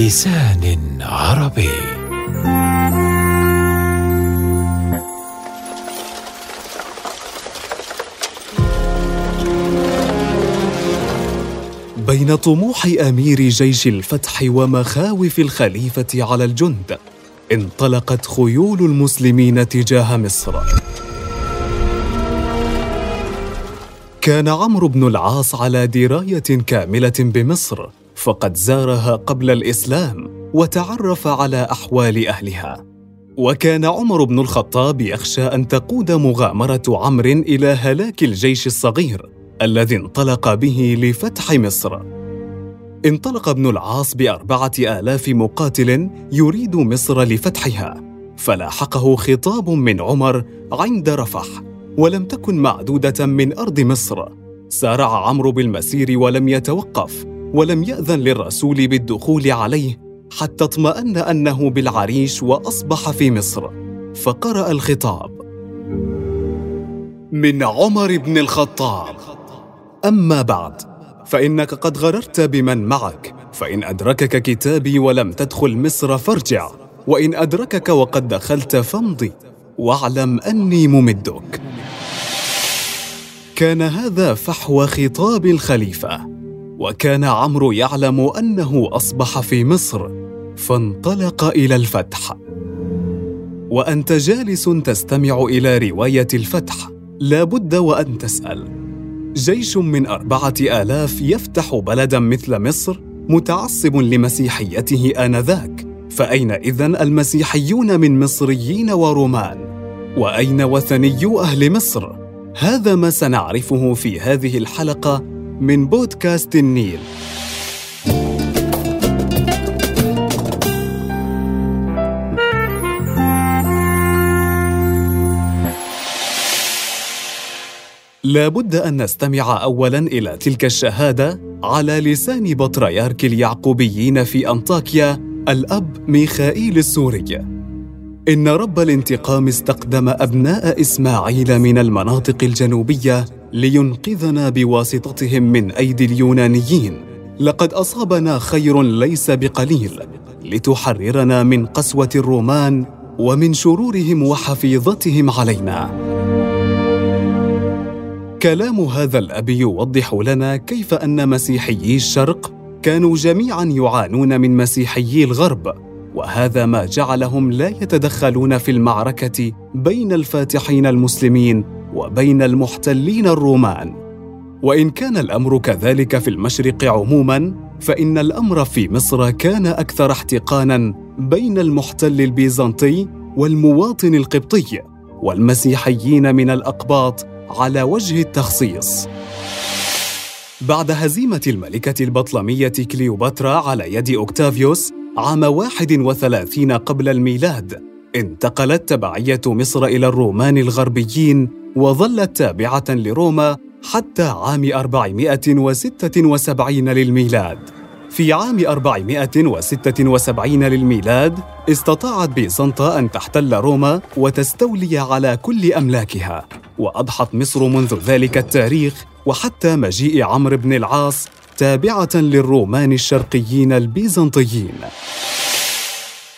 بلسان عربي. بين طموح أمير جيش الفتح ومخاوف الخليفة على الجند انطلقت خيول المسلمين تجاه مصر. كان عمرو بن العاص على دراية كاملة بمصر فقد زارها قبل الإسلام وتعرف على أحوال أهلها. وكان عمر بن الخطاب يخشى أن تقود مغامرة عمرو إلى هلاك الجيش الصغير الذي انطلق به لفتح مصر. انطلق ابن العاص بأربعة آلاف مقاتل يريد مصر لفتحها فلاحقه خطاب من عمر عند رفح ولم تكن معدودة من أرض مصر. سارع عمرو بالمسير ولم يتوقف ولم يأذن للرسول بالدخول عليه حتى اطمأن أنه بالعريش وأصبح في مصر فقرأ الخطاب. من عمر بن الخطاب. أما بعد فإنك قد غررت بمن معك فإن أدركك كتابي ولم تدخل مصر فارجع وإن أدركك وقد دخلت فامضي واعلم أني ممدك. كان هذا فحوى خطاب الخليفة. وكان عمرو يعلم أنه أصبح في مصر فانطلق إلى الفتح. وأنت جالس تستمع إلى رواية الفتح. لا بد وأن تسأل. جيش من أربعة آلاف يفتح بلدا مثل مصر متعصب لمسيحيته آنذاك. فأين إذن المسيحيون من مصريين ورومان؟ وأين وثنيو أهل مصر؟ هذا ما سنعرفه في هذه الحلقة من بودكاست النيل. لا بد أن نستمع اولا إلى تلك الشهادة على لسان بطريرك اليعقوبيين في أنطاكيا الأب ميخائيل السوري. إن رب الانتقام استقدم أبناء إسماعيل من المناطق الجنوبية لينقذنا بواسطتهم من أيدي اليونانيين. لقد أصابنا خير ليس بقليل لتحررنا من قسوة الرومان ومن شرورهم وحفيظتهم علينا. كلام هذا الاب يوضح لنا كيف أن مسيحيي الشرق كانوا جميعا يعانون من مسيحيي الغرب وهذا ما جعلهم لا يتدخلون في المعركة بين الفاتحين المسلمين وبين المحتلين الرومان. وإن كان الأمر كذلك في المشرق عموما فإن الأمر في مصر كان أكثر احتقانا بين المحتل البيزنطي والمواطن القبطي والمسيحيين من الأقباط على وجه التخصيص. بعد هزيمة الملكة البطلمية كليوباترا على يد أوكتافيوس عام 31 قبل الميلاد انتقلت تبعية مصر إلى الرومان الغربيين وظلت تابعة لروما حتى عام 476 للميلاد. في عام 476 للميلاد استطاعت بيزنطة أن تحتل روما وتستولي على كل أملاكها وأضحت مصر منذ ذلك التاريخ وحتى مجيء عمرو بن العاص تابعة للرومان الشرقيين البيزنطيين.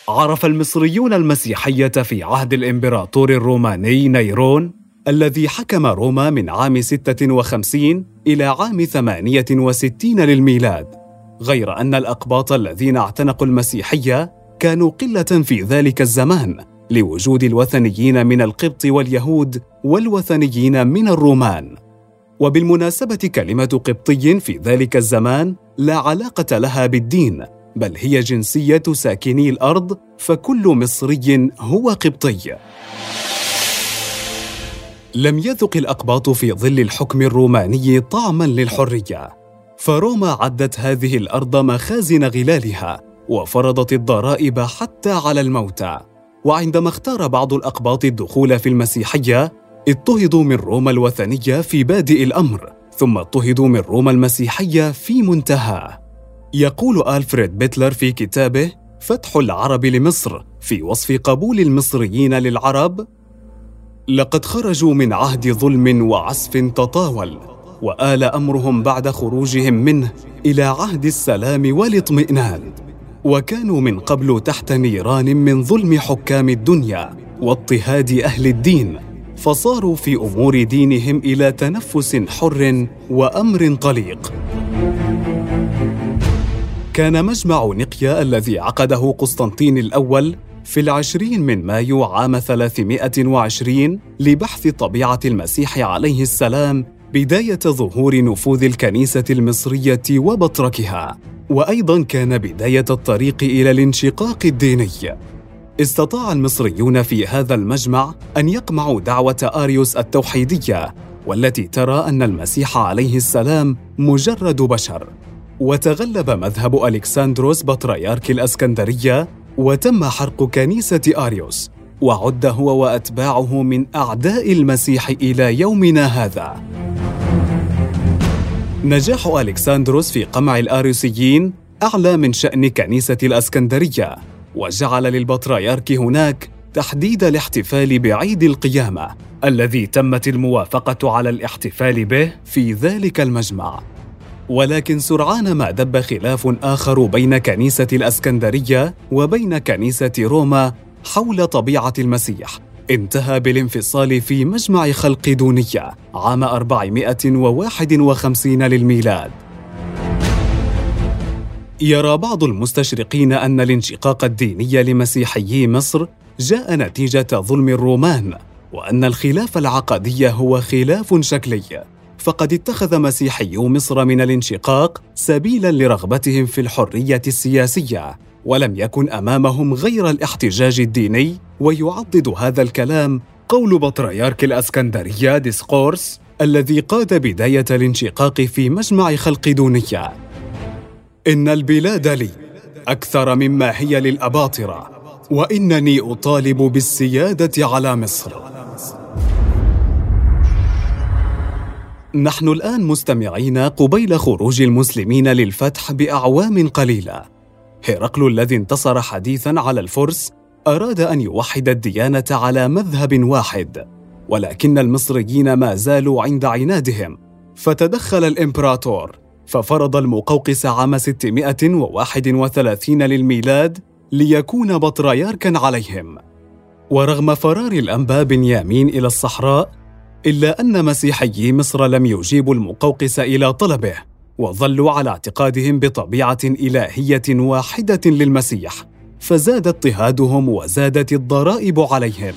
عرف المصريون المسيحية في عهد الإمبراطور الروماني نيرون الذي حكم روما من عام 56 إلى عام 68 للميلاد غير أن الأقباط الذين اعتنقوا المسيحية كانوا قلة في ذلك الزمان لوجود الوثنيين من القبط واليهود والوثنيين من الرومان. وبالمناسبة كلمة قبطي في ذلك الزمان لا علاقة لها بالدين بل هي جنسية ساكني الأرض فكل مصري هو قبطي. لم يذق الأقباط في ظل الحكم الروماني طعما للحرية فروما عدت هذه الأرض مخازن غلالها وفرضت الضرائب حتى على الموتى. وعندما اختار بعض الأقباط الدخول في المسيحية اضطهدوا من روما الوثنية في بادئ الأمر ثم اضطهدوا من روما المسيحية في منتهاه يقول ألفريد بيتلر في كتابه فتح العرب لمصر في وصف قبول المصريين للعرب لقد خرجوا من عهد ظلم وعسف تطاول وآل أمرهم بعد خروجهم منه إلى عهد السلام والاطمئنان وكانوا من قبل تحت نيران من ظلم حكام الدنيا واضطهاد أهل الدين فصاروا في أمور دينهم إلى تنفس حر وأمر طليق كان مجمع نقيا الذي عقده قسطنطين الأول في العشرين من مايو عام 320 لبحث طبيعة المسيح عليه السلام بداية ظهور نفوذ الكنيسة المصرية وبطركها، وأيضا كان بداية الطريق إلى الانشقاق الديني. استطاع المصريون في هذا المجمع أن يقمعوا دعوة آريوس التوحيدية، والتي ترى أن المسيح عليه السلام مجرد بشر، وتغلب مذهب ألكساندروس بطريرك الأسكندرية وتم حرق كنيسة آريوس وعد هو وأتباعه من أعداء المسيح إلى يومنا هذا. نجاح ألكساندروس في قمع الآريوسيين أعلى من شأن كنيسة الأسكندرية. وجعل للبطريرك هناك تحديد الاحتفال بعيد القيامة الذي تمت الموافقة على الاحتفال به في ذلك المجمع. ولكن سرعان ما دب خلاف آخر بين كنيسة الأسكندرية وبين كنيسة روما حول طبيعة المسيح. انتهى بالانفصال في مجمع خلق دونية عام 451 للميلاد. يرى بعض المستشرقين أن الانشقاق الديني لمسيحيي مصر جاء نتيجة ظلم الرومان وأن الخلاف العقدي هو خلاف شكلي. فقد اتخذ مسيحيو مصر من الانشقاق سبيلا لرغبتهم في الحرية السياسية ولم يكن أمامهم غير الاحتجاج الديني ويعضد هذا الكلام قول بطريرك الأسكندرية ديسقورس الذي قاد بداية الانشقاق في مجمع خلق دونية. إن البلاد لي أكثر مما هي للأباطرة وإنني أطالب بالسيادة على مصر نحن الآن مستمعين قبيل خروج المسلمين للفتح بأعوام قليلة. هرقل الذي انتصر حديثا على الفرس أراد أن يوحد الديانة على مذهب واحد، ولكن المصريين ما زالوا عند عنادهم، فتدخل الإمبراطور ففرض المقوقس عام 631 للميلاد ليكون بطريركا عليهم. ورغم فرار الأنبا بنيامين إلى الصحراء إلا أن مسيحيي مصر لم يجيبوا المقوقس إلى طلبه وظلوا على اعتقادهم بطبيعة إلهية واحدة للمسيح فزاد اضطهادهم وزادت الضرائب عليهم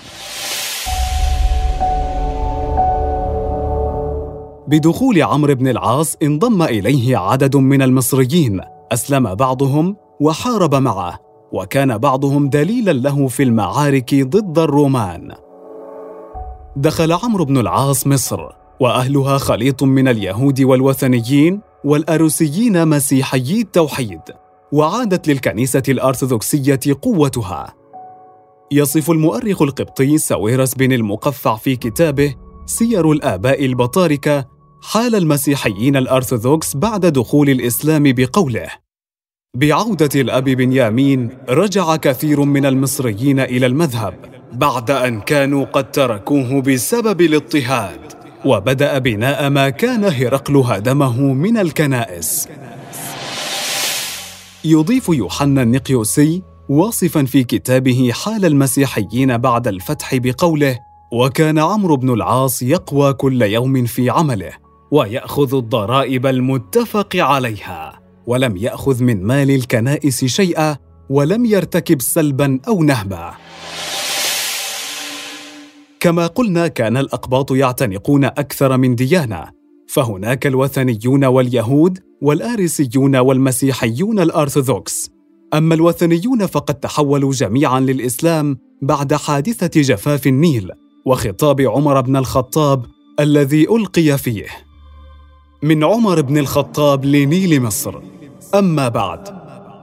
بدخول عمرو بن العاص انضم إليه عدد من المصريين. أسلم بعضهم وحارب معه وكان بعضهم دليلا له في المعارك ضد الرومان. دخل عمرو بن العاص مصر وأهلها خليط من اليهود والوثنيين والأروسيين مسيحيي التوحيد وعادت للكنيسة الأرثوذكسية قوتها. يصف المؤرخ القبطي ساويرس بن المقفع في كتابه سير الآباء البطاركة حال المسيحيين الأرثوذكس بعد دخول الإسلام بقوله. بعودة الأب بنيامين رجع كثير من المصريين إلى المذهب بعد أن كانوا قد تركوه بسبب الاضطهاد وبدأ بناء ما كان هرقل هدمه من الكنائس. يضيف يوحنا النقيوسي واصفا في كتابه حال المسيحيين بعد الفتح بقوله وكان عمرو بن العاص يقوى كل يوم في عمله ويأخذ الضرائب المتفق عليها ولم يأخذ من مال الكنائس شيئا ولم يرتكب سلبا أو نهبا. كما قلنا كان الأقباط يعتنقون أكثر من ديانة فهناك الوثنيون واليهود والآريسيون والمسيحيون الأرثوذكس. أما الوثنيون فقد تحولوا جميعا للإسلام بعد حادثة جفاف النيل وخطاب عمر بن الخطاب الذي ألقي فيه. من عمر بن الخطاب لنيل مصر. أما بعد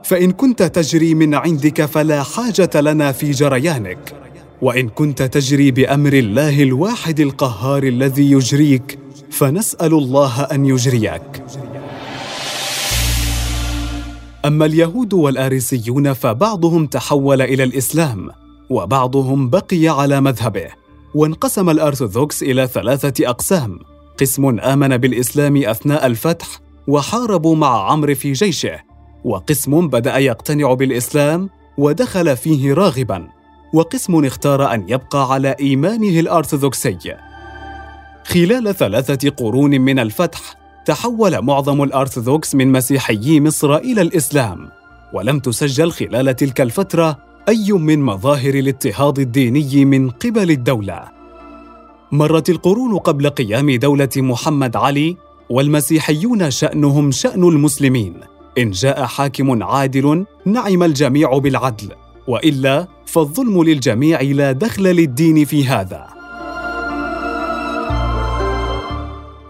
فإن كنت تجري من عندك فلا حاجة لنا في جريانك. وإن كنت تجري بأمر الله الواحد القهار الذي يجريك فنسأل الله أن يجريك أما اليهود والأريسيون فبعضهم تحول إلى الإسلام وبعضهم بقي على مذهبه وانقسم الأرثوذكس إلى ثلاثة أقسام. قسم آمن بالإسلام أثناء الفتح وحاربوا مع عمرو في جيشه وقسم بدأ يقتنع بالإسلام ودخل فيه راغبا وقسم اختار أن يبقى على إيمانه الأرثوذكسي. خلال ثلاثة قرون من الفتح تحول معظم الأرثوذكس من مسيحيي مصر إلى الإسلام ولم تسجل خلال تلك الفترة أي من مظاهر الاضطهاد الديني من قبل الدولة. مرت القرون قبل قيام دولة محمد علي والمسيحيون شأنهم شأن المسلمين. إن جاء حاكم عادل نعم الجميع بالعدل وإلا فالظلم للجميع لا دخل للدين في هذا.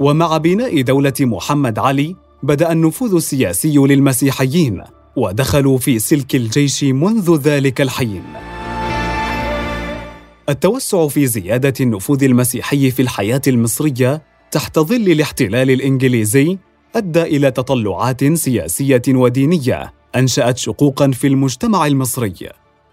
ومع بناء دولة محمد علي بدأ النفوذ السياسي للمسيحيين ودخلوا في سلك الجيش منذ ذلك الحين. التوسع في زيادة النفوذ المسيحي في الحياة المصرية تحت ظل الاحتلال الإنجليزي أدى إلى تطلعات سياسية ودينية أنشأت شقوقاً في المجتمع المصري.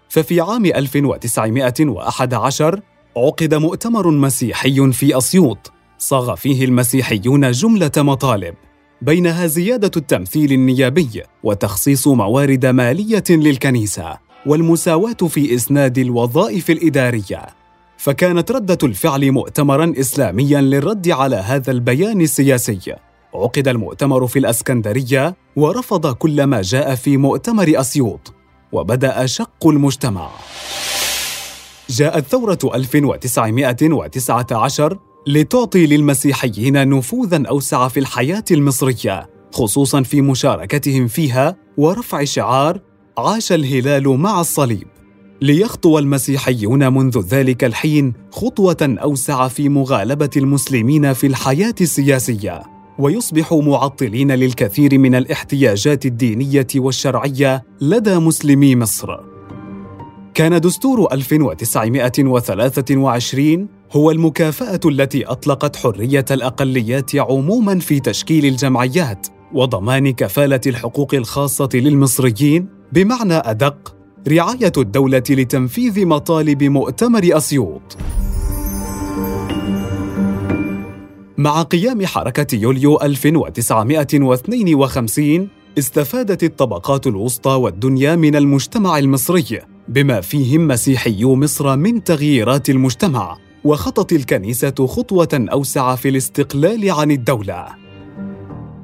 ففي عام 1911 عقد مؤتمر مسيحي في أسيوط صاغ فيه المسيحيون جملة مطالب بينها زيادة التمثيل النيابي وتخصيص موارد مالية للكنيسة. والمساواة في إسناد الوظائف الإدارية. فكانت ردة الفعل مؤتمرا إسلاميا للرد على هذا البيان السياسي. عقد المؤتمر في الأسكندرية ورفض كل ما جاء في مؤتمر أسيوط. وبدأ شق المجتمع. جاءت ثورة 1919 لتعطي للمسيحيين نفوذا أوسع في الحياة المصرية خصوصا في مشاركتهم فيها ورفع شعار عاش الهلال مع الصليب. ليخطو المسيحيون منذ ذلك الحين خطوة أوسع في مغالبة المسلمين في الحياة السياسية. ويصبحوا معطلين للكثير من الاحتياجات الدينية والشرعية لدى مسلمي مصر. كان دستور 1923 هو المكافأة التي أطلقت حرية الأقليات عموما في تشكيل الجمعيات وضمان كفالة الحقوق الخاصة للمصريين بمعنى أدق رعاية الدولة لتنفيذ مطالب مؤتمر أسيوط. مع قيام حركة يوليو 1952 استفادت الطبقات الوسطى والدنيا من المجتمع المصري بما فيهم مسيحيو مصر من تغييرات المجتمع وخطت الكنيسة خطوة أوسع في الاستقلال عن الدولة.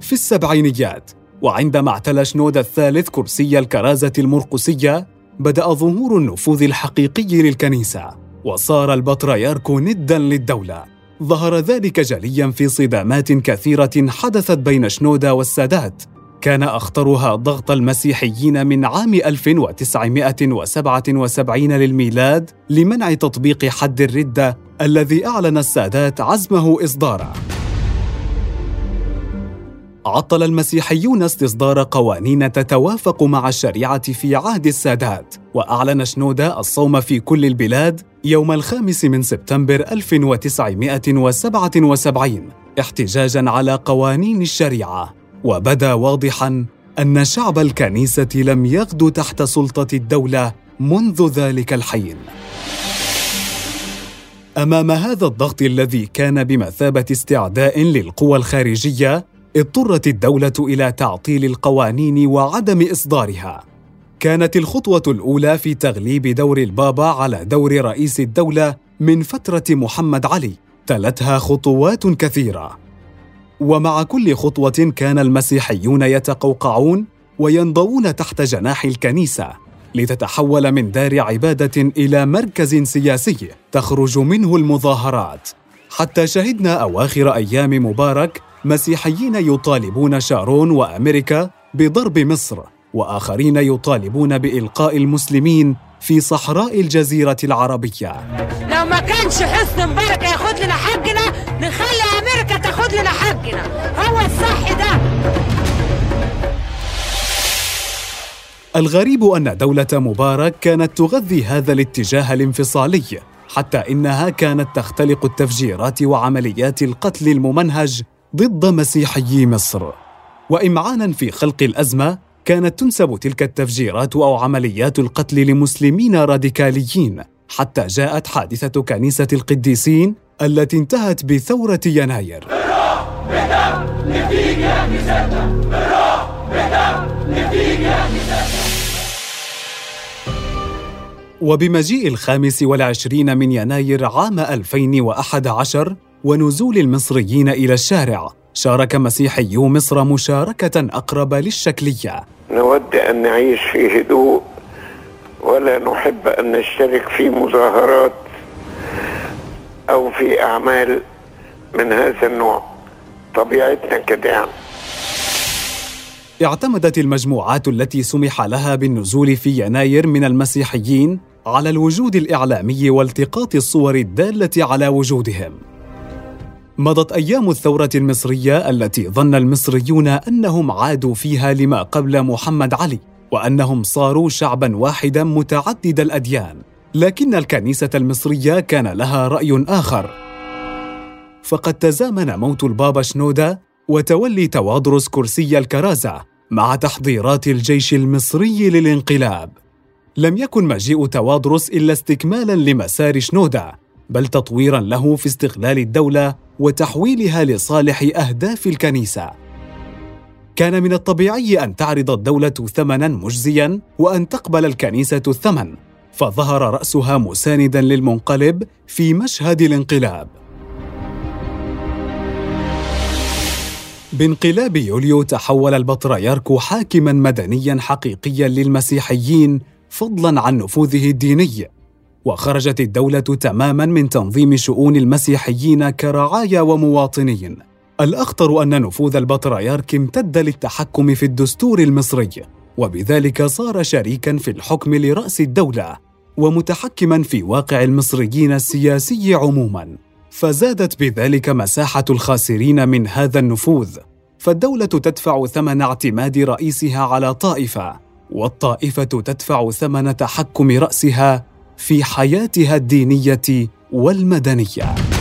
في السبعينيات وعندما اعتلى شنود الثالث كرسي الكرازة المرقسية بدأ ظهور النفوذ الحقيقي للكنيسة وصار البطريرك ندا للدولة. ظهر ذلك جليا في صدامات كثيرة حدثت بين شنودا والسادات. كان أخطرها ضغط المسيحيين من عام 1977 للميلاد لمنع تطبيق حد الردة الذي أعلن السادات عزمه إصداره. عطل المسيحيون استصدار قوانين تتوافق مع الشريعة في عهد السادات وأعلن شنودا الصوم في كل البلاد يوم الخامس من سبتمبر 1977 احتجاجا على قوانين الشريعة. وبدأ واضحا أن شعب الكنيسة لم يغدو تحت سلطة الدولة منذ ذلك الحين. أمام هذا الضغط الذي كان بمثابة استعداء للقوى الخارجية اضطرت الدولة إلى تعطيل القوانين وعدم إصدارها. كانت الخطوة الأولى في تغليب دور البابا على دور رئيس الدولة من فترة محمد علي، تلتها خطوات كثيرة. ومع كل خطوة كان المسيحيون يتقوقعون وينضوون تحت جناح الكنيسة لتتحول من دار عبادة إلى مركز سياسي تخرج منه المظاهرات. حتى شهدنا أواخر أيام مبارك مسيحيين يطالبون شارون وأمريكا بضرب مصر وآخرين يطالبون بإلقاء المسلمين في صحراء الجزيرة العربية. لو ما كانش حسن مبارك ياخد لنا حقنا نخلي أمريكا تاخد لنا حقنا. هو الصح ده. الغريب أن دولة مبارك كانت تغذي هذا الاتجاه الانفصالي حتى إنها كانت تختلق التفجيرات وعمليات القتل الممنهج ضد مسيحيي مصر. وامعانا في خلق الأزمة كانت تنسب تلك التفجيرات أو عمليات القتل لمسلمين راديكاليين حتى جاءت حادثة كنيسة القديسين التي انتهت بثورة يناير. وبمجيء الخامس والعشرين من يناير عام 2011 ونزول المصريين إلى الشارع. شارك مسيحيو مصر مشاركة أقرب للشكلية. نود أن نعيش في هدوء ولا نحب أن نشترك في مظاهرات أو في أعمال من هذا النوع. طبيعتنا كده اعتمدت المجموعات التي سمح لها بالنزول في يناير من المسيحيين على الوجود الإعلامي والتقاط الصور الدالة على وجودهم. مضت أيام الثورة المصرية التي ظن المصريون أنهم عادوا فيها لما قبل محمد علي وأنهم صاروا شعبا واحدا متعدد الأديان. لكن الكنيسة المصرية كان لها رأي آخر. فقد تزامن موت البابا شنودا وتولي توادرس كرسي الكرازة مع تحضيرات الجيش المصري للانقلاب. لم يكن مجيء توادرس إلا استكمالا لمسار شنودا بل تطويرا له في استغلال الدولة وتحويلها لصالح أهداف الكنيسة. كان من الطبيعي أن تعرض الدولة ثمنا مجزيا وأن تقبل الكنيسة الثمن فظهر رأسها مساندا للمنقلب في مشهد الانقلاب. بانقلاب يوليو تحول البطريرك حاكما مدنيا حقيقيا للمسيحيين فضلا عن نفوذه الديني. وخرجت الدولة تماما من تنظيم شؤون المسيحيين كرعايا ومواطنين. الأخطر أن نفوذ البطريرك امتد للتحكم في الدستور المصري وبذلك صار شريكا في الحكم لرأس الدولة ومتحكما في واقع المصريين السياسي عموما. فزادت بذلك مساحة الخاسرين من هذا النفوذ فالدولة تدفع ثمن اعتماد رئيسها على طائفة والطائفة تدفع ثمن تحكم رأسها في حياتها الدينية والمدنية.